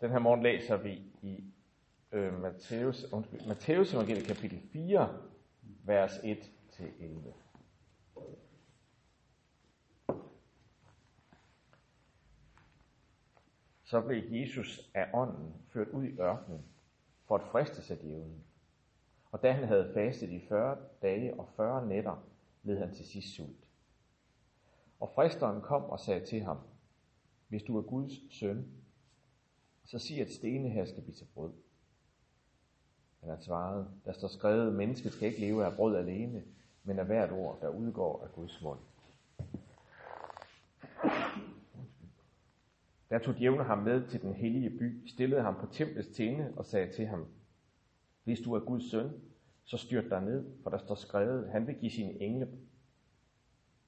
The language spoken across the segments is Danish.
Den her morgen læser vi i øh, Matthæus, undskyld, Matthæus evangeliet kapitel 4, vers 1-11. Så blev Jesus af ånden ført ud i ørkenen for at friste sig djævlen. Og da han havde fastet i 40 dage og 40 nætter, led han til sidst sult. Og fristeren kom og sagde til ham, hvis du er Guds søn, så sig, at stene her skal blive til brød. Han har svaret, der står skrevet, mennesket skal ikke leve af brød alene, men af hvert ord, der udgår af Guds mund. Der tog djævlen ham med til den hellige by, stillede ham på templets tinde og sagde til ham, hvis du er Guds søn, så styrt dig ned, for der står skrevet, han vil give sine engle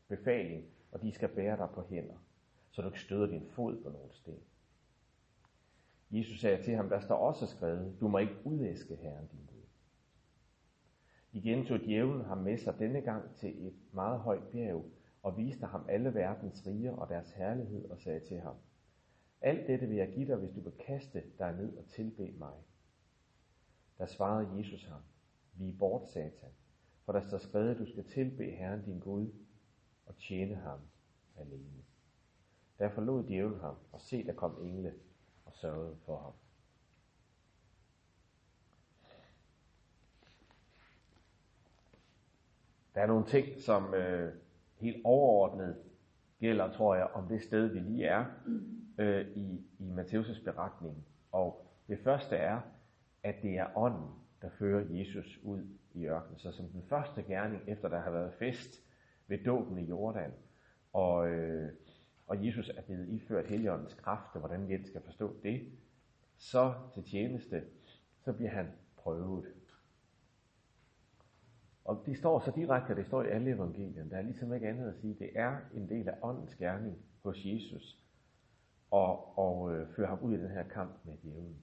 befaling, og de skal bære dig på hænder, så du ikke støder din fod på nogen sten. Jesus sagde til ham, der står også skrevet, du må ikke udæske Herren din Gud. Igen tog djævlen ham med sig denne gang til et meget højt bjerg, og viste ham alle verdens riger og deres herlighed, og sagde til ham, alt dette vil jeg give dig, hvis du vil kaste dig ned og tilbe mig. Der svarede Jesus ham, vi er bort, satan, for der står skrevet, du skal tilbe Herren din Gud og tjene ham alene. Der forlod djævlen ham, og se, der kom engle og sørgede for ham. Der er nogle ting, som øh, helt overordnet gælder, tror jeg, om det sted, vi lige er øh, i, i Matthæus' beretning. Og det første er, at det er ånden, der fører Jesus ud i ørkenen. Så som den første gerning, efter der har været fest ved dåben i Jordan, og, øh, og Jesus er blevet iført heligåndens kraft, og hvordan vi skal forstå det, så til tjeneste, så bliver han prøvet. Og det står så direkte, det står i alle evangelierne. Der er ligesom ikke andet at sige. Det er en del af åndens gerning hos Jesus og, og øh, føre ham ud i den her kamp med djævlen.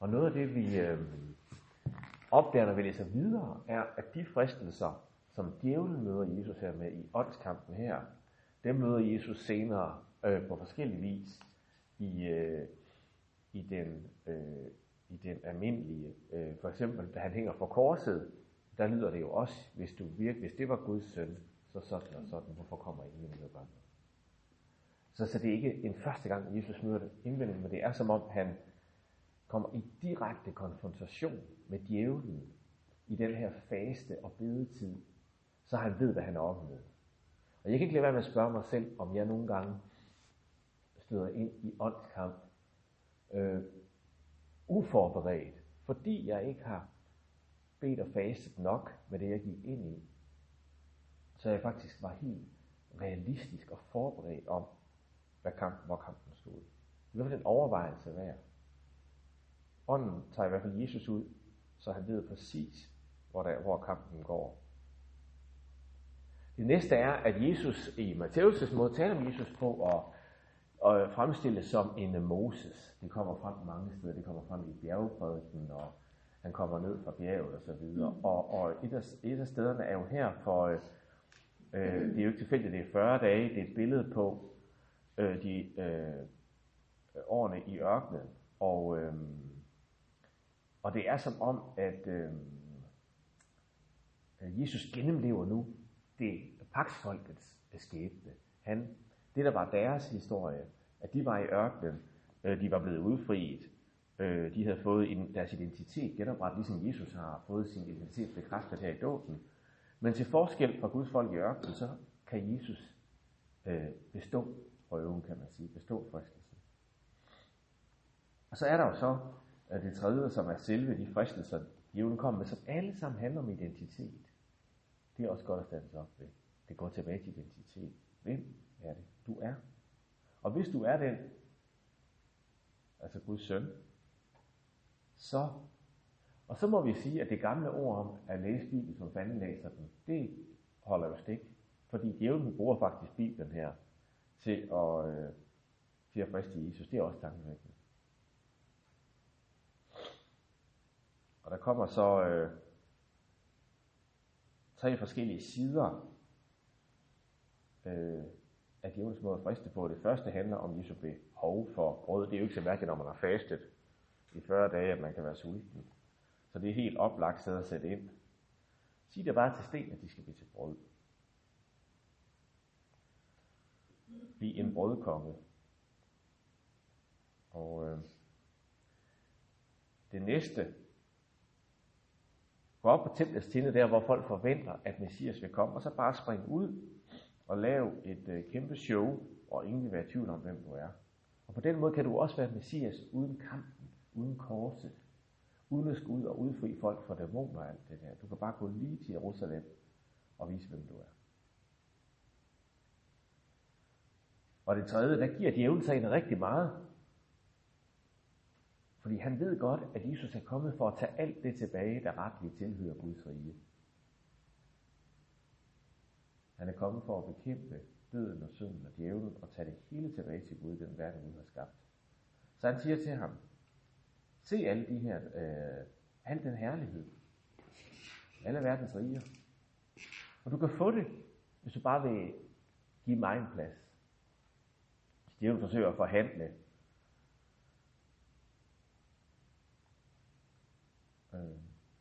Og noget af det, vi øh, opdager, når vi læser videre, er, at de fristelser, som djævlen møder Jesus her med i åndskampen her, dem møder Jesus senere øh, på forskellige vis i, øh, i, den, øh, i den almindelige. Øh, for eksempel, da han hænger på korset, der lyder det jo også, hvis, du virke, hvis det var Guds søn, så sådan og sådan, hvorfor kommer ingen med børn? Så, så det er ikke en første gang, Jesus møder det indvendigt, men det er som om, han kommer i direkte konfrontation med djævlen i den her faste og bedetid, så han ved, hvad han er oppe med. Og jeg kan ikke lade være med at spørge mig selv, om jeg nogle gange støder ind i åndskamp øh, uforberedt, fordi jeg ikke har bedt og fastet nok med det, jeg gik ind i, så jeg faktisk var helt realistisk og forberedt om, hvad kampen, hvor kampen stod. Det er i hvert fald en overvejelse værd. Ånden tager i hvert fald Jesus ud, så han ved præcis, hvor, der, hvor kampen går. Det næste er, at Jesus i Matthæus' måde taler om Jesus på at, at fremstille som en Moses. Det kommer frem mange steder. Det kommer frem i bjergprædiken, og han kommer ned fra bjerget og så videre. Mm. Og, og et, af, et af stederne er jo her, for øh, det er jo ikke tilfældigt, det er 40 dage. Det er et billede på øh, de øh, årene i ørkenen. Og, øh, og det er som om, at øh, Jesus gennemlever nu det paksfolkets skæbne. Han, det der var deres historie, at de var i ørkenen, øh, de var blevet udfriet, øh, de havde fået deres identitet genoprettet, ligesom Jesus har fået sin identitet bekræftet her i dåben. Men til forskel fra Guds folk i ørkenen, så kan Jesus øh, bestå prøven, kan man sige, bestå fristelsen. Og så er der jo så det tredje, som er selve de fristelser, djævlen kommer med, som alle sammen handler om identitet. Det er også godt at stande sig op ved. Det går tilbage til identitet. Hvem er det, du er? Og hvis du er den, altså Guds søn, så, og så må vi sige, at det gamle ord om at læse Bibelen, som fanden læser den, det holder jo stik. Fordi djævlen bruger faktisk Bibelen her til at, øh, til at friste Jesus. Det er også tankevækkende. Og der kommer så øh, tre forskellige sider øh, af djævelens måde at friste på. Det første handler om Jesu behov for brød. Det er jo ikke så mærkeligt, når man har fastet i 40 dage, at man kan være sulten. Så det er helt oplagt sted at sætte ind. Sig det bare til sten, at de skal blive til brød. Bliv en brødkonge. Og øh, det næste, gå op på templets tinde der, hvor folk forventer, at Messias vil komme, og så bare springe ud og lave et øh, kæmpe show, og ingen vil være i tvivl om, hvem du er. Og på den måde kan du også være Messias uden kampen, uden korset, uden at skulle ud og udfri folk fra dæmoner og alt det der. Du kan bare gå lige til Jerusalem og vise, hvem du er. Og det tredje, der giver djævlen sig rigtig meget. Fordi han ved godt, at Jesus er kommet for at tage alt det tilbage, der retligt tilhører Guds rige. Han er kommet for at bekæmpe døden og synden og djævlen og tage det hele tilbage til Gud, den verden, Gud har skabt. Så han siger til ham, se alle de her, øh, al den herlighed, alle verdens riger. Og du kan få det, hvis du bare vil give mig en plads. Djævlen forsøger at forhandle. Øh,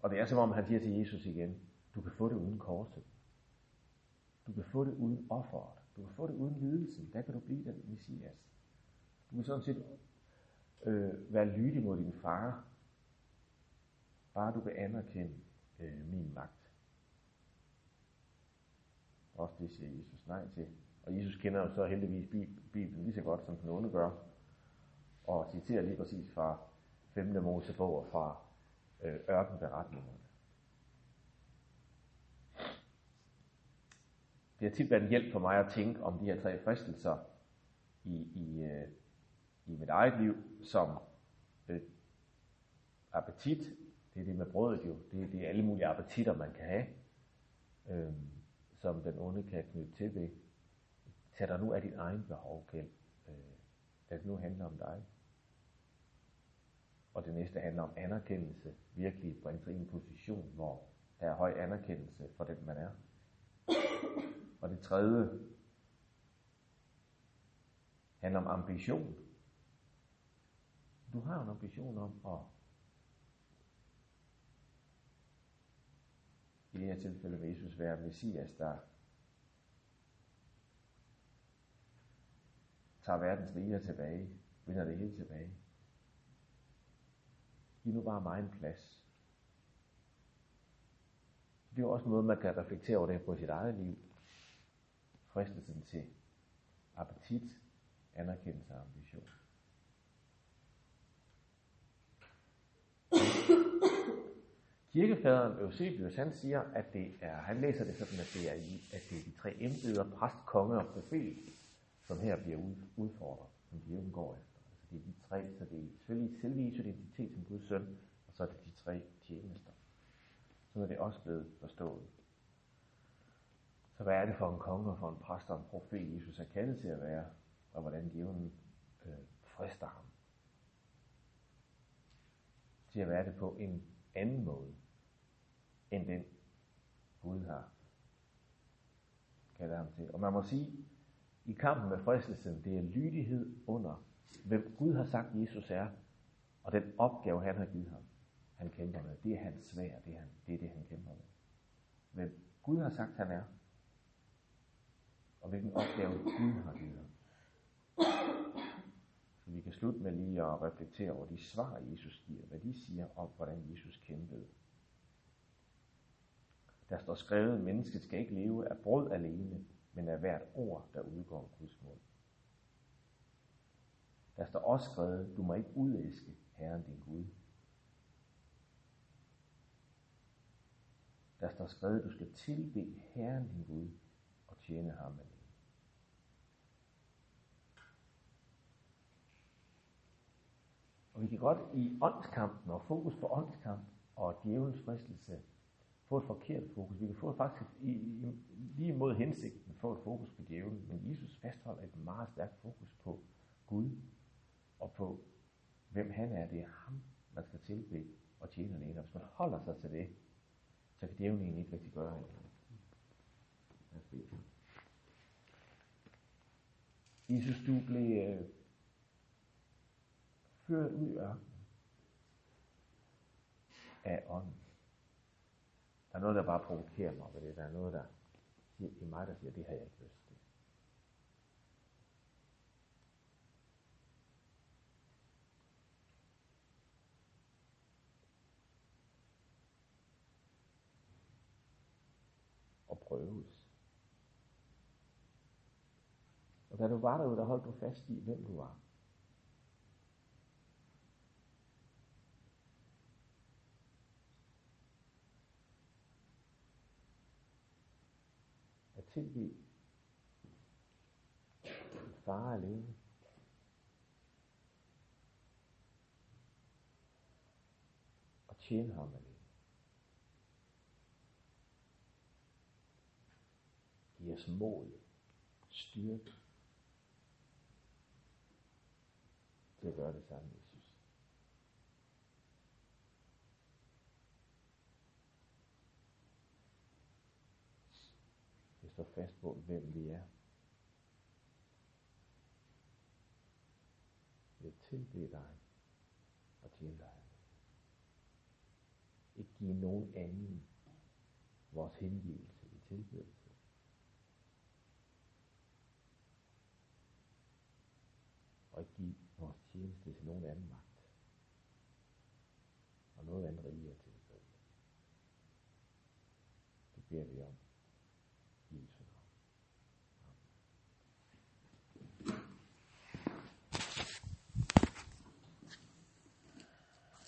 og det er som om han siger til Jesus igen, du kan få det uden korset. Du kan få det uden offeret. Du kan få det uden lidelsen. Der kan du blive den messias. Du kan sådan set øh, være lydig mod din far, bare du vil anerkende øh, min magt. Også det siger Jesus nej til. Og Jesus kender jo så heldigvis Bibelen lige så godt, som den onde gør. Og citerer lige præcis fra 5. Mosebog og fra øh, ørkenberetningerne. Det har tit været en hjælp for mig at tænke om de her tre fristelser i, i, øh, i mit eget liv, som øh, appetit, det er det med brødet jo, det, det er alle mulige appetitter, man kan have, øh, som den onde kan knytte til ved. Tag dig nu af dit egen behov, Kjeld. Øh, det nu handler om dig. Og det næste handler om anerkendelse. Virkelig bringe sig i en position, hvor der er høj anerkendelse for den, man er. Og det tredje handler om ambition. Du har en ambition om at i det her tilfælde vil Jesus være Messias, der tager verdens riger tilbage, vinder det hele tilbage. Giv nu bare mig en plads. Det er jo også noget, man kan reflektere over det på sit eget liv. Fristelsen til appetit, anerkendelse og ambition. Kirkefaderen Eusebius, han siger, at det er, han læser det sådan, at det er, i, at det er de tre embeder, præst, konge og profet, som her bliver udfordret, som de går efter. Det er de tre, så det er selvfølgelig selve Jesu identitet som Guds søn, og så er det de tre tjenester. Sådan er det også blevet forstået. Så hvad er det for en konge og for en præst og en profet, Jesus er kaldet til at være, og hvordan djævlen øh, frister ham til at være det på en anden måde, end den Gud har kaldet ham til. Og man må sige, i kampen med fristelsen, det er lydighed under, hvem Gud har sagt, Jesus er, og den opgave, han har givet ham, han kæmper med. Det er hans svær, det er, han, det er det, han kæmper med. Hvem Gud har sagt, han er, og hvilken opgave Gud har givet ham. Så vi kan slutte med lige at reflektere over de svar, Jesus giver, hvad de siger om, hvordan Jesus kæmpede. Der står skrevet, at mennesket skal ikke leve af brød alene, men af hvert ord, der udgår Guds mund. Der står også skrevet, du må ikke udæske Herren din Gud. Der står skrevet, du skal tilbe Herren din Gud og tjene ham med Og vi kan godt i åndskampen og fokus på åndskamp og djævelens fristelse få et forkert fokus. Vi kan få faktisk i, i, lige mod hensigten få et fokus på djævlen, men Jesus fastholder et meget stærkt fokus på Gud og på hvem han er. Det er ham, man skal tilbe og tjene alene. Og hvis man holder sig til det, så kan djævlen egentlig ikke rigtig gøre noget. Jesus, du blev øh, ført ud i ørkenen af ånden. Der er noget, der bare provokerer mig ved det. Der er noget, der siger, i mig, der siger, det har jeg ikke lyst til. Og prøves. Og da du var derude, der holdt du fast i, hvem du var. At tilgive din far alene. Og tjene ham alene. Deres mod, styrke, til at gøre det samme, Jesus. Jeg står fast på, hvem vi er. Jeg tilbede dig og tjene dig. Ikke give nogen anden vores hengivelse i tilbedelse. Og ikke give vores tjeneste til nogen anden magt. Og noget andet rigere til det. Det beder vi om.